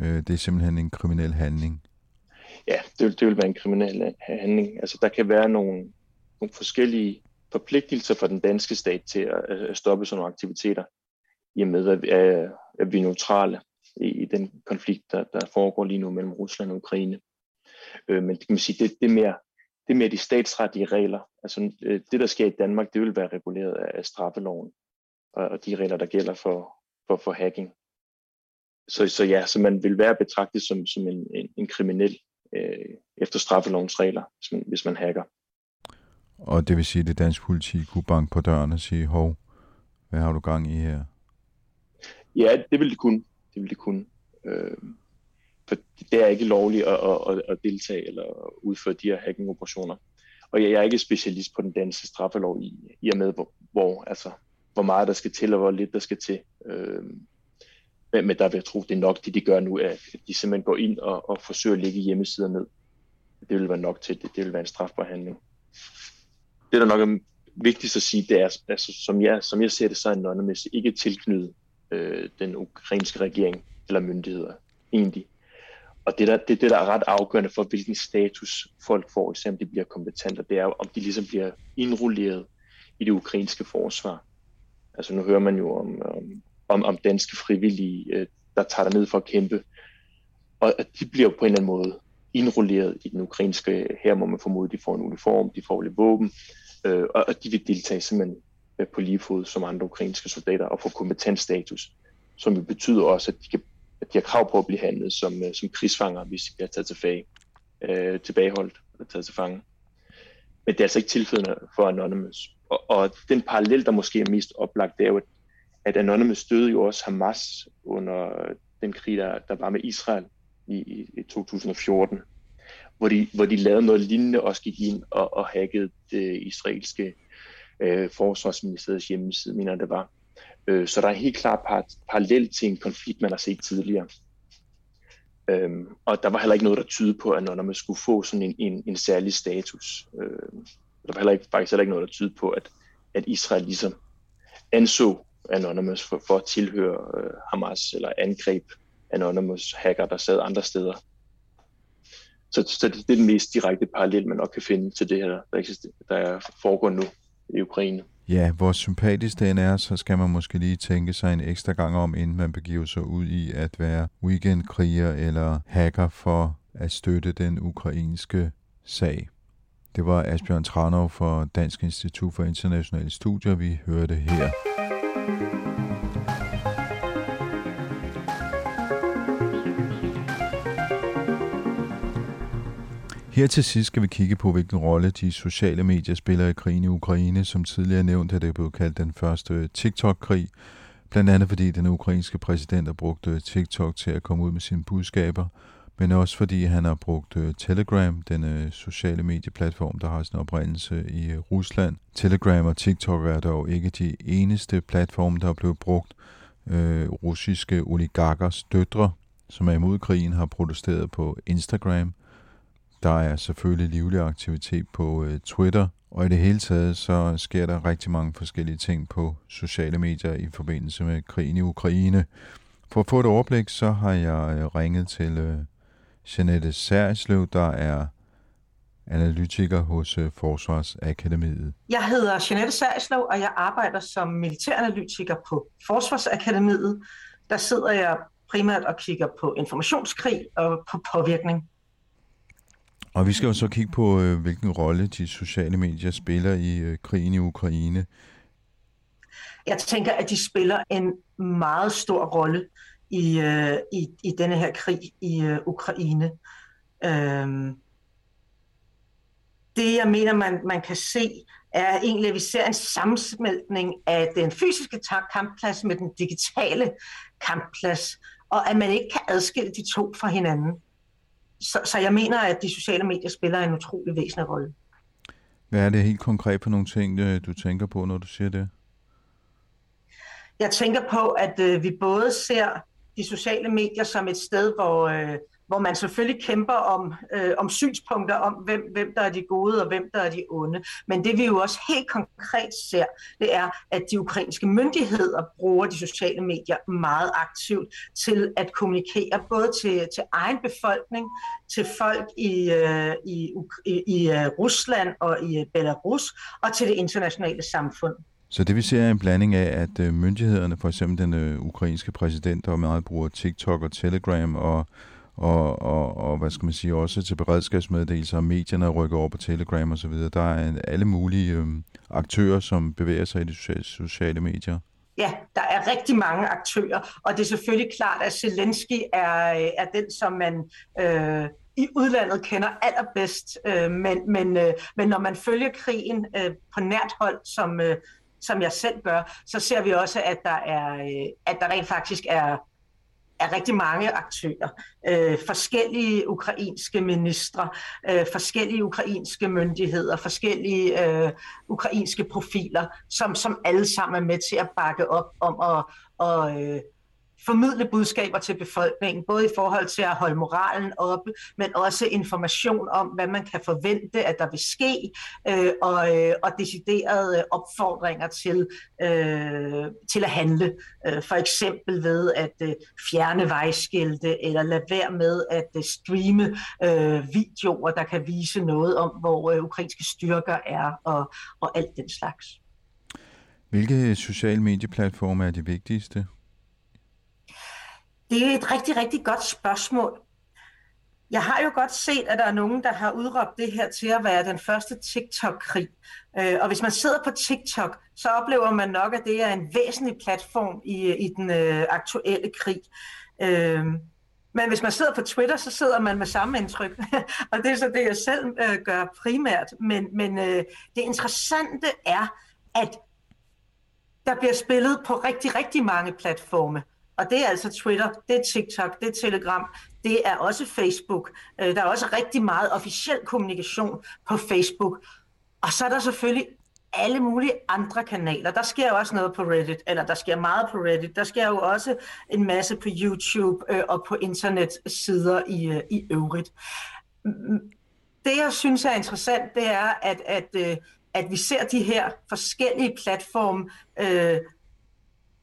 Speaker 1: Øh, det er simpelthen en kriminel handling.
Speaker 4: Ja, det vil, det vil være en kriminel handling. Altså der kan være nogle, nogle forskellige forpligtelser for den danske stat til at, at stoppe sådan nogle aktiviteter i og med, at, øh, at vi er neutrale i, i den konflikt, der, der foregår lige nu mellem Rusland og Ukraine. Øh, men det kan man sige, det, det, er mere, det er mere de statsretlige regler. Altså øh, det, der sker i Danmark, det vil være reguleret af straffeloven og, og de regler, der gælder for, for, for hacking. Så, så ja, så man vil være betragtet som, som en, en, en kriminel øh, efter straffelovens regler, hvis man, hvis man hacker.
Speaker 1: Og det vil sige, at det danske politi kunne banke på døren og sige, hov, hvad har du gang i her?
Speaker 4: Ja, det vil det kunne. Det vil det kunne. Øh, for det er ikke lovligt at, at, at deltage eller udføre de her hacking-operationer. Og jeg er ikke specialist på den danske straffelov i, i og med, hvor, hvor, altså, hvor meget der skal til, og hvor lidt der skal til. Øh, men, men der vil jeg tro, det er nok det, de gør nu, at de simpelthen går ind og, og forsøger at lægge hjemmesider ned. Det vil være nok til, det, det vil være en strafbar handling. Det, der nok er vigtigst at sige, det er, altså, som, jeg, som jeg ser det, så er Anonymous ikke tilknyttet øh, den ukrainske regering eller myndigheder egentlig. Og det, der, det det, der er ret afgørende for, hvilken status folk får, selvom de bliver kompetente, det er jo, om de ligesom bliver indrulleret i det ukrainske forsvar. Altså nu hører man jo om, om, om danske frivillige, øh, der tager ned for at kæmpe, og at de bliver på en eller anden måde indrulleret i den ukrainske her, må man formode, de får en uniform, de får lidt våben, øh, og de vil deltage simpelthen Øh, på lige fod som andre ukrainske soldater og få kompetensstatus, som jo betyder også, at de, kan, at de har krav på at blive handlet som, øh, som krigsfanger, hvis de bliver taget tilbage, øh, tilbageholdt eller taget til fange. Men det er altså ikke tilfældet for Anonymous. og, og den parallel, der måske er mest oplagt, det er jo, at Anonymous stødte jo også Hamas under den krig, der, der var med Israel i, i, i 2014, hvor de, hvor de lavede noget lignende, også gik ind og, og hackede det israelske øh, forsvarsministeriets hjemmeside, mener det var. Øh, så der er helt klart par, parallel til en konflikt, man har set tidligere. Øhm, og der var heller ikke noget, der tyder på, at Anonymous skulle få sådan en, en, en særlig status. Øh, der var heller ikke, faktisk heller ikke noget, der tyder på, at, at Israel ligesom anså Anonymous for, for at tilhøre øh, Hamas eller angreb Anonymous hacker, der sad andre steder. Så, så det, det er den mest direkte parallel, man nok kan finde til det her, der, eksister, der foregår nu i Ukraine.
Speaker 1: Ja, hvor sympatisk den er, så skal man måske lige tænke sig en ekstra gang om, inden man begiver sig ud i at være weekendkriger eller hacker for at støtte den ukrainske sag. Det var Asbjørn Tranov for Dansk Institut for Internationale Studier, vi hørte her. Her til sidst skal vi kigge på, hvilken rolle de sociale medier spiller i krigen i Ukraine. Som tidligere nævnt er det blevet kaldt den første TikTok-krig, blandt andet fordi den ukrainske præsident har brugt øh, TikTok til at komme ud med sine budskaber, men også fordi han har brugt øh, Telegram, den øh, sociale medieplatform, der har sin oprindelse i Rusland. Telegram og TikTok er dog ikke de eneste platforme, der er blevet brugt. Øh, russiske oligarkers døtre, som er imod krigen, har protesteret på Instagram – der er selvfølgelig livlig aktivitet på øh, Twitter, og i det hele taget så sker der rigtig mange forskellige ting på sociale medier i forbindelse med krigen i Ukraine. For at få et overblik, så har jeg øh, ringet til øh, Jeanette Særslev, der er analytiker hos øh, Forsvarsakademiet.
Speaker 5: Jeg hedder Jeanette Særslev, og jeg arbejder som militæranalytiker på Forsvarsakademiet. Der sidder jeg primært og kigger på informationskrig og på påvirkning.
Speaker 1: Og vi skal jo så kigge på, øh, hvilken rolle de sociale medier spiller i øh, krigen i Ukraine.
Speaker 5: Jeg tænker, at de spiller en meget stor rolle i, øh, i, i denne her krig i øh, Ukraine. Øhm, det, jeg mener, man, man kan se, er egentlig, at vi ser en sammensmeltning af den fysiske kampplads med den digitale kampplads, og at man ikke kan adskille de to fra hinanden så, så jeg mener, at de sociale medier spiller en utrolig væsentlig rolle.
Speaker 1: Hvad er det helt konkret på nogle ting, øh, du tænker på, når du siger det?
Speaker 5: Jeg tænker på, at øh, vi både ser de sociale medier som et sted, hvor, øh, hvor man selvfølgelig kæmper om, øh, om synspunkter om, hvem, hvem der er de gode og hvem der er de onde. Men det vi jo også helt konkret ser, det er, at de ukrainske myndigheder bruger de sociale medier meget aktivt til at kommunikere både til, til egen befolkning, til folk i, øh, i, i, i øh, Rusland og i øh, Belarus og til det internationale samfund.
Speaker 1: Så det vi ser er en blanding af, at øh, myndighederne, for eksempel den øh, ukrainske præsident, der meget bruger TikTok og Telegram og og, og, og hvad skal man sige, også til beredskabsmeddelelser, og medierne rykker over på Telegram osv. Der er alle mulige øh, aktører, som bevæger sig i de sociale, sociale medier.
Speaker 5: Ja, der er rigtig mange aktører, og det er selvfølgelig klart, at Zelensky er, er den, som man øh, i udlandet kender allerbedst. Øh, men, men, øh, men når man følger krigen øh, på nært hold, som, øh, som jeg selv gør, så ser vi også, at der, er, øh, at der rent faktisk er er rigtig mange aktører. Øh, forskellige ukrainske ministre, øh, forskellige ukrainske myndigheder, forskellige øh, ukrainske profiler, som, som alle sammen er med til at bakke op om at, og, øh, formidle budskaber til befolkningen, både i forhold til at holde moralen oppe, men også information om, hvad man kan forvente, at der vil ske, øh, og, øh, og deciderede opfordringer til, øh, til at handle. Øh, for eksempel ved at øh, fjerne vejskilte, eller lade være med at øh, streame øh, videoer, der kan vise noget om, hvor øh, ukrainske styrker er, og, og alt den slags.
Speaker 1: Hvilke sociale medieplatforme er de vigtigste?
Speaker 5: Det er et rigtig, rigtig godt spørgsmål. Jeg har jo godt set, at der er nogen, der har udråbt det her til at være den første TikTok-krig. Øh, og hvis man sidder på TikTok, så oplever man nok, at det er en væsentlig platform i, i den øh, aktuelle krig. Øh, men hvis man sidder på Twitter, så sidder man med samme indtryk. og det er så det, jeg selv øh, gør primært. Men, men øh, det interessante er, at der bliver spillet på rigtig, rigtig mange platforme. Og det er altså Twitter, det er TikTok, det er Telegram, det er også Facebook. Øh, der er også rigtig meget officiel kommunikation på Facebook. Og så er der selvfølgelig alle mulige andre kanaler. Der sker jo også noget på Reddit, eller der sker meget på Reddit. Der sker jo også en masse på YouTube øh, og på internetsider i, øh, i øvrigt. Det, jeg synes er interessant, det er, at, at, øh, at vi ser de her forskellige platforme øh,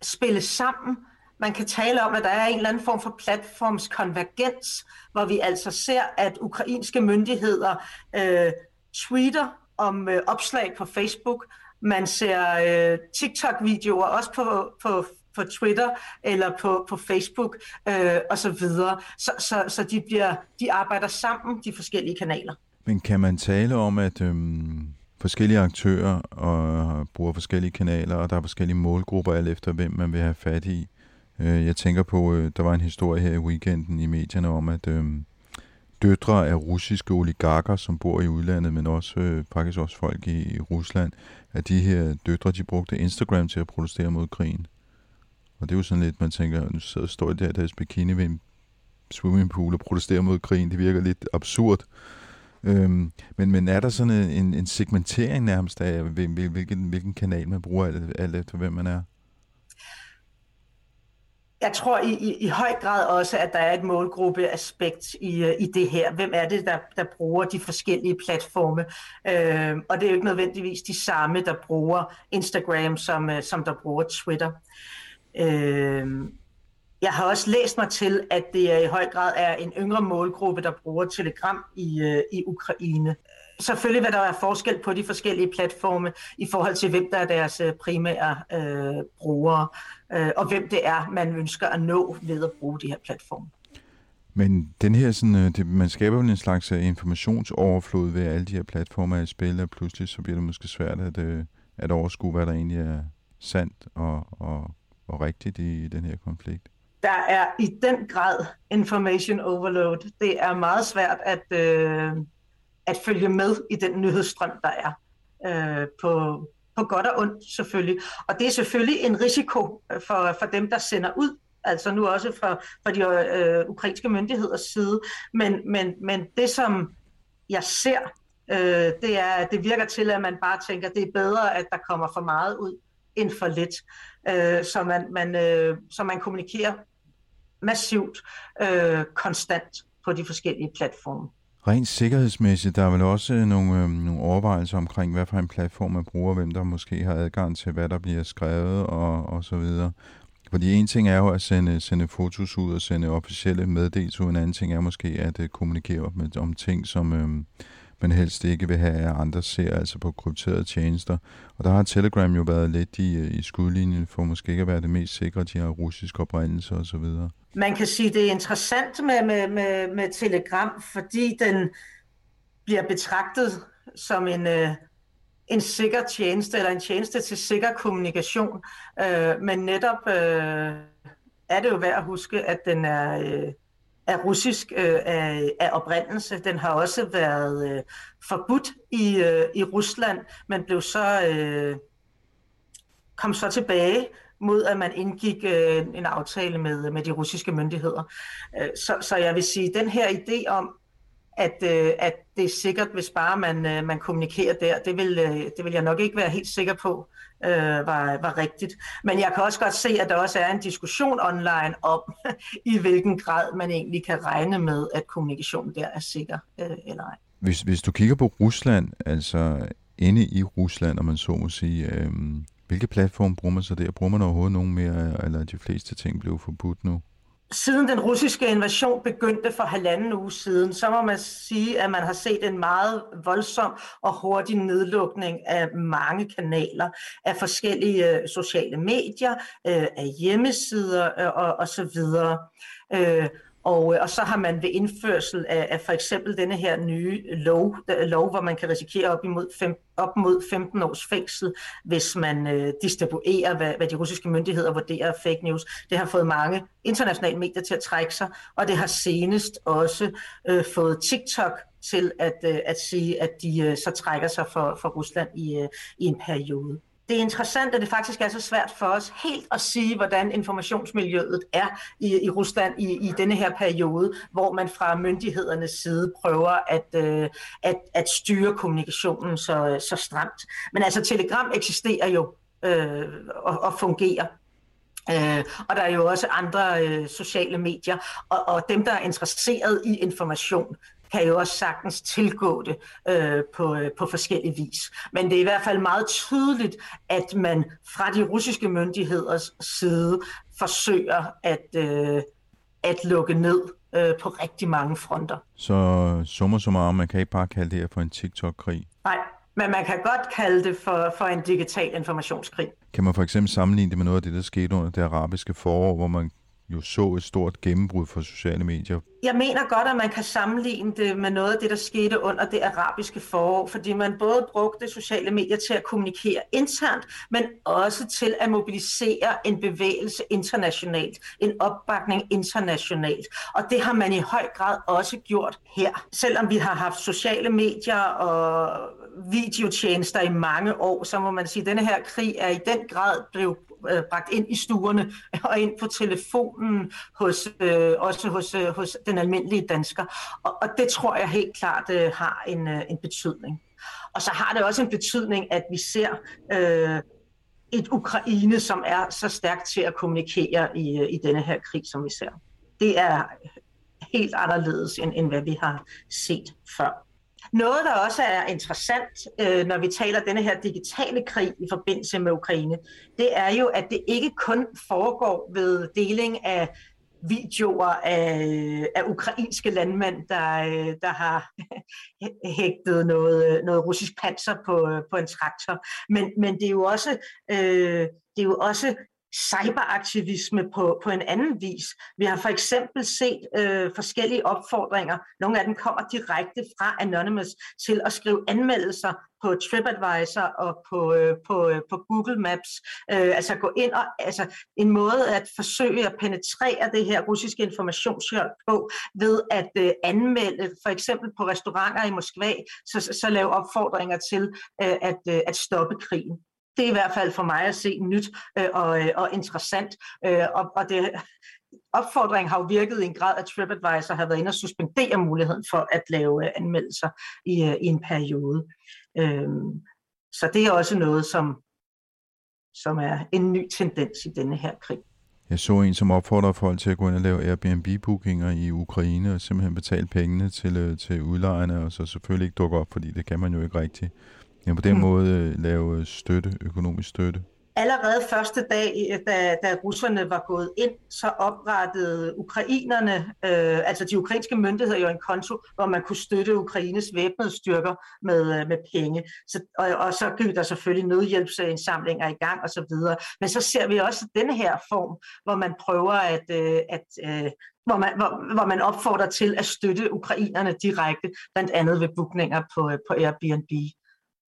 Speaker 5: spille sammen. Man kan tale om, at der er en eller anden form for platformskonvergens, hvor vi altså ser, at ukrainske myndigheder øh, tweeter om øh, opslag på Facebook. Man ser øh, TikTok-videoer også på, på, på Twitter eller på, på Facebook øh, og så videre. Så, så, så de, bliver, de arbejder sammen, de forskellige kanaler.
Speaker 1: Men kan man tale om, at øh, forskellige aktører og bruger forskellige kanaler, og der er forskellige målgrupper alt efter, hvem man vil have fat i? Øh, jeg tænker på, øh, der var en historie her i weekenden i medierne om, at øh, døtre af russiske oligarker, som bor i udlandet, men også øh, faktisk også folk i, i Rusland, at de her døtre, de brugte Instagram til at protestere mod krigen. Og det er jo sådan lidt, man tænker, nu sidder står der i deres bikini ved en swimmingpool og protesterer mod krigen. Det virker lidt absurd. Øhm, men, men er der sådan en, en segmentering nærmest af, hvilken, hvilken kanal man bruger, alt, alt efter hvem man er?
Speaker 5: Jeg tror i, i, i høj grad også, at der er et målgruppeaspekt i, øh, i det her. Hvem er det, der, der bruger de forskellige platforme? Øh, og det er jo ikke nødvendigvis de samme, der bruger Instagram, som, øh, som der bruger Twitter. Øh, jeg har også læst mig til, at det i høj grad er en yngre målgruppe, der bruger Telegram i, øh, i Ukraine. Selvfølgelig vil der være forskel på de forskellige platforme i forhold til, hvem der er deres øh, primære øh, brugere, øh, og hvem det er, man ønsker at nå ved at bruge de her platforme.
Speaker 1: Men den her, sådan, øh, det, man skaber en slags informationsoverflod ved alle de her platformer i spil, og pludselig så bliver det måske svært at, at overskue, hvad der egentlig er sandt og, og, og rigtigt i den her konflikt
Speaker 5: der er i den grad information overload. Det er meget svært at, øh, at følge med i den nyhedsstrøm, der er øh, på, på godt og ondt selvfølgelig. Og det er selvfølgelig en risiko øh, for, for dem, der sender ud, altså nu også fra, fra de øh, ukrainske myndigheders side. Men, men, men det, som jeg ser, øh, det er, det virker til, at man bare tænker, det er bedre, at der kommer for meget ud end for lidt. Øh, så, man, man, øh, så man kommunikerer massivt øh, konstant på de forskellige platforme.
Speaker 1: Rent sikkerhedsmæssigt, der er vel også øh, nogle, øh, nogle overvejelser omkring, hvad for en platform man bruger, hvem der måske har adgang til, hvad der bliver skrevet og, og så videre. Fordi en ting er jo at sende, sende fotos ud og sende officielle meddelelser ud, en anden ting er måske at øh, kommunikere med, om ting, som, øh, man helst ikke vil have, at andre ser, altså på krypterede tjenester. Og der har Telegram jo været lidt i, øh, i skudlinjen for måske ikke at være det mest sikre, de har russisk oprindelse osv.
Speaker 5: Man kan sige, det er interessant med, med, med, med Telegram, fordi den bliver betragtet som en, øh, en sikker tjeneste, eller en tjeneste til sikker kommunikation. Øh, men netop øh, er det jo værd at huske, at den er... Øh, er russisk øh, af, af oprindelse. Den har også været øh, forbudt i, øh, i Rusland, men blev så øh, kom så tilbage mod at man indgik øh, en aftale med, med de russiske myndigheder. Øh, så, så jeg vil sige, den her idé om, at, øh, at det er sikkert, hvis bare man, øh, man kommunikerer der, det vil, øh, det vil jeg nok ikke være helt sikker på øh, var, var rigtigt. Men jeg kan også godt se, at der også er en diskussion online om, i hvilken grad man egentlig kan regne med, at kommunikationen der er sikker øh, eller ej.
Speaker 1: Hvis, hvis du kigger på Rusland, altså inde i Rusland, om man så må sige, øh, hvilke platforme bruger man så der? Bruger man overhovedet nogen mere, eller de fleste ting blev forbudt nu?
Speaker 5: Siden den russiske invasion begyndte for halvanden uge siden, så må man sige, at man har set en meget voldsom og hurtig nedlukning af mange kanaler, af forskellige øh, sociale medier, øh, af hjemmesider øh, og, og så videre. Øh, og øh, og så har man ved indførsel af, af for eksempel denne her nye lov, lov hvor man kan risikere op, imod fem, op mod 15 års fængsel, hvis man øh, distribuerer, hvad, hvad de russiske myndigheder vurderer fake news. Det har fået mange internationale medier til at trække sig, og det har senest også øh, fået TikTok til at, øh, at sige, at de øh, så trækker sig for, for Rusland i, øh, i en periode det er interessant, at det faktisk er så svært for os helt at sige, hvordan informationsmiljøet er i, i Rusland i, i denne her periode, hvor man fra myndighedernes side prøver at, øh, at, at styre kommunikationen så, så stramt. Men altså, Telegram eksisterer jo øh, og, og fungerer. Øh, og der er jo også andre øh, sociale medier, og, og dem, der er interesseret i information, kan jo også sagtens tilgå det øh, på, øh, på forskellige vis. Men det er i hvert fald meget tydeligt, at man fra de russiske myndigheders side forsøger at, øh, at lukke ned øh, på rigtig mange fronter.
Speaker 1: Så summer summarum, man kan ikke bare kalde det her for en TikTok-krig?
Speaker 5: Nej, men man kan godt kalde det for, for en digital informationskrig.
Speaker 1: Kan man for eksempel sammenligne det med noget af det, der skete under det arabiske forår, hvor man jo så et stort gennembrud for sociale medier.
Speaker 5: Jeg mener godt, at man kan sammenligne det med noget af det, der skete under det arabiske forår, fordi man både brugte sociale medier til at kommunikere internt, men også til at mobilisere en bevægelse internationalt, en opbakning internationalt. Og det har man i høj grad også gjort her. Selvom vi har haft sociale medier og videotjenester i mange år, så må man sige, at denne her krig er i den grad blevet øh, bragt ind i stuerne og ind på telefonen, hos, øh, også hos, øh, hos den almindelige dansker. Og, og det tror jeg helt klart øh, har en, øh, en betydning. Og så har det også en betydning, at vi ser øh, et Ukraine, som er så stærkt til at kommunikere i, øh, i denne her krig, som vi ser. Det er helt anderledes, end, end hvad vi har set før. Noget, der også er interessant, øh, når vi taler denne her digitale krig i forbindelse med Ukraine, det er jo, at det ikke kun foregår ved deling af videoer af, af ukrainske landmænd, der, øh, der har hægtet noget, øh, noget russisk panser på, øh, på en traktor. Men, men det er jo også, øh, det er jo også cyberaktivisme på, på en anden vis. Vi har for eksempel set øh, forskellige opfordringer. Nogle af dem kommer direkte fra Anonymous til at skrive anmeldelser på TripAdvisor og på, øh, på, øh, på Google Maps. Øh, altså gå ind og altså en måde at forsøge at penetrere det her russiske informationsjob på ved at øh, anmelde for eksempel på restauranter i Moskva, så, så, så lave opfordringer til øh, at, øh, at stoppe krigen det er i hvert fald for mig at se nyt øh, og, øh, og interessant. Øh, og, og det, opfordringen har jo virket i en grad, at TripAdvisor har været inde og suspendere muligheden for at lave øh, anmeldelser i, øh, i en periode. Øh, så det er også noget, som, som er en ny tendens i denne her krig.
Speaker 1: Jeg så en, som opfordrer folk til at gå ind og lave Airbnb-bookinger i Ukraine og simpelthen betale pengene til, til udlejerne, og så selvfølgelig ikke dukke op, fordi det kan man jo ikke rigtigt. Ja, på den mm. måde øh, lave støtte, økonomisk støtte.
Speaker 5: Allerede første dag, da, da russerne var gået ind, så oprettede ukrainerne, øh, altså de ukrainske myndigheder, jo en konto, hvor man kunne støtte Ukraines væbnede styrker med, øh, med penge. Så, og, og så gik der selvfølgelig nødhjælpsindsamlinger i gang osv. Men så ser vi også denne her form, hvor man prøver at, øh, at øh, hvor man, hvor, hvor man opfordrer til at støtte ukrainerne direkte, blandt andet ved bookninger på, på Airbnb.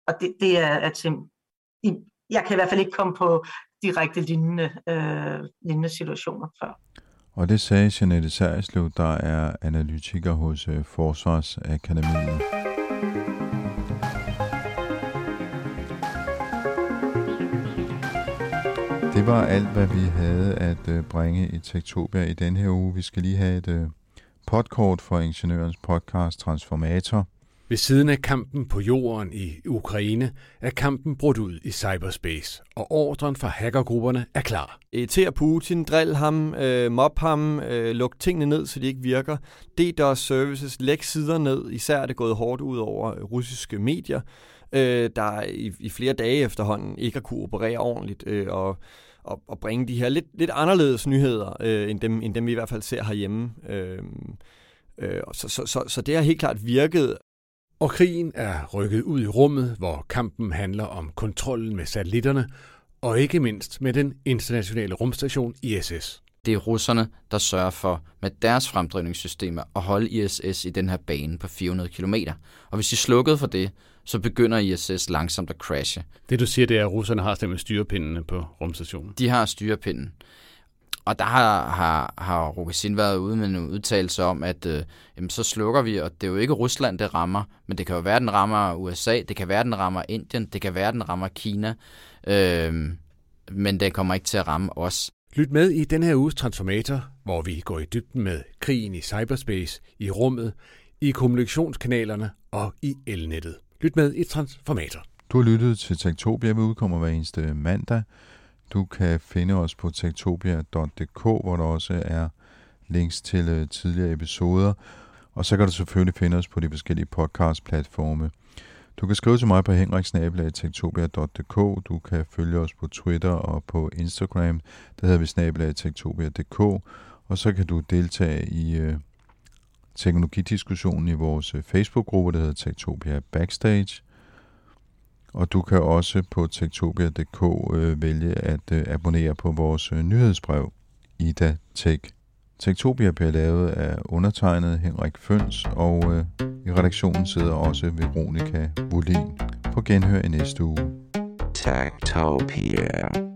Speaker 5: Og det, det er, at øhm, jeg kan i hvert fald ikke komme på direkte lignende, øh, lignende situationer før.
Speaker 1: Og det sagde Janette Særslev, der er analytiker hos øh, Forsvarsakademiet. Det var alt, hvad vi havde at øh, bringe i Tektopia i den her uge. Vi skal lige have et øh, podkort for Ingeniørens podcast Transformator –
Speaker 6: ved siden af kampen på jorden i Ukraine er kampen brudt ud i cyberspace, og ordren fra hackergrupperne er klar.
Speaker 7: Irriter Putin, drill ham, øh, mob ham, øh, luk tingene ned, så de ikke virker. DDoS services, læg sider ned, især er det gået hårdt ud over russiske medier, øh, der i, i flere dage efterhånden ikke har kunne operere ordentligt, øh, og og, og bringe de her lidt, lidt anderledes nyheder, øh, end, dem, end dem vi i hvert fald ser herhjemme. Øh, øh, så, så, så, så det har helt klart virket
Speaker 6: og krigen er rykket ud i rummet, hvor kampen handler om kontrollen med satellitterne, og ikke mindst med den internationale rumstation ISS.
Speaker 8: Det er russerne, der sørger for med deres fremdrivningssystemer at holde ISS i den her bane på 400 km. Og hvis de slukkede for det, så begynder ISS langsomt at crashe.
Speaker 6: Det du siger, det er, at russerne har simpelthen styrepindene på rumstationen.
Speaker 8: De har styrepinden. Og der har, har, har Rokasin været ude med en udtalelse om, at øh, jamen, så slukker vi, og det er jo ikke Rusland, det rammer, men det kan jo være, den rammer USA, det kan være, den rammer Indien, det kan være, den rammer Kina, øh, men det kommer ikke til at ramme os.
Speaker 6: Lyt med i den her uges Transformator, hvor vi går i dybden med krigen i cyberspace, i rummet, i kommunikationskanalerne og i elnettet. Lyt med i Transformator.
Speaker 1: Du har lyttet til Tektopia, vi udkommer hver eneste mandag. Du kan finde os på tektopia.dk, hvor der også er links til øh, tidligere episoder. Og så kan du selvfølgelig finde os på de forskellige podcast-platforme. Du kan skrive til mig på henriksnabelag.tektopia.dk. Du kan følge os på Twitter og på Instagram. Der hedder vi snabelag.tektopia.dk. Og så kan du deltage i øh, teknologidiskussionen i vores øh, Facebook-gruppe, der hedder Tektopia Backstage. Og du kan også på tektopia.dk øh, vælge at øh, abonnere på vores øh, nyhedsbrev, Ida Tech. Tektopia bliver lavet af undertegnet Henrik Føns, og øh, i redaktionen sidder også Veronika Volin. På genhør i næste uge.
Speaker 3: Tektopia.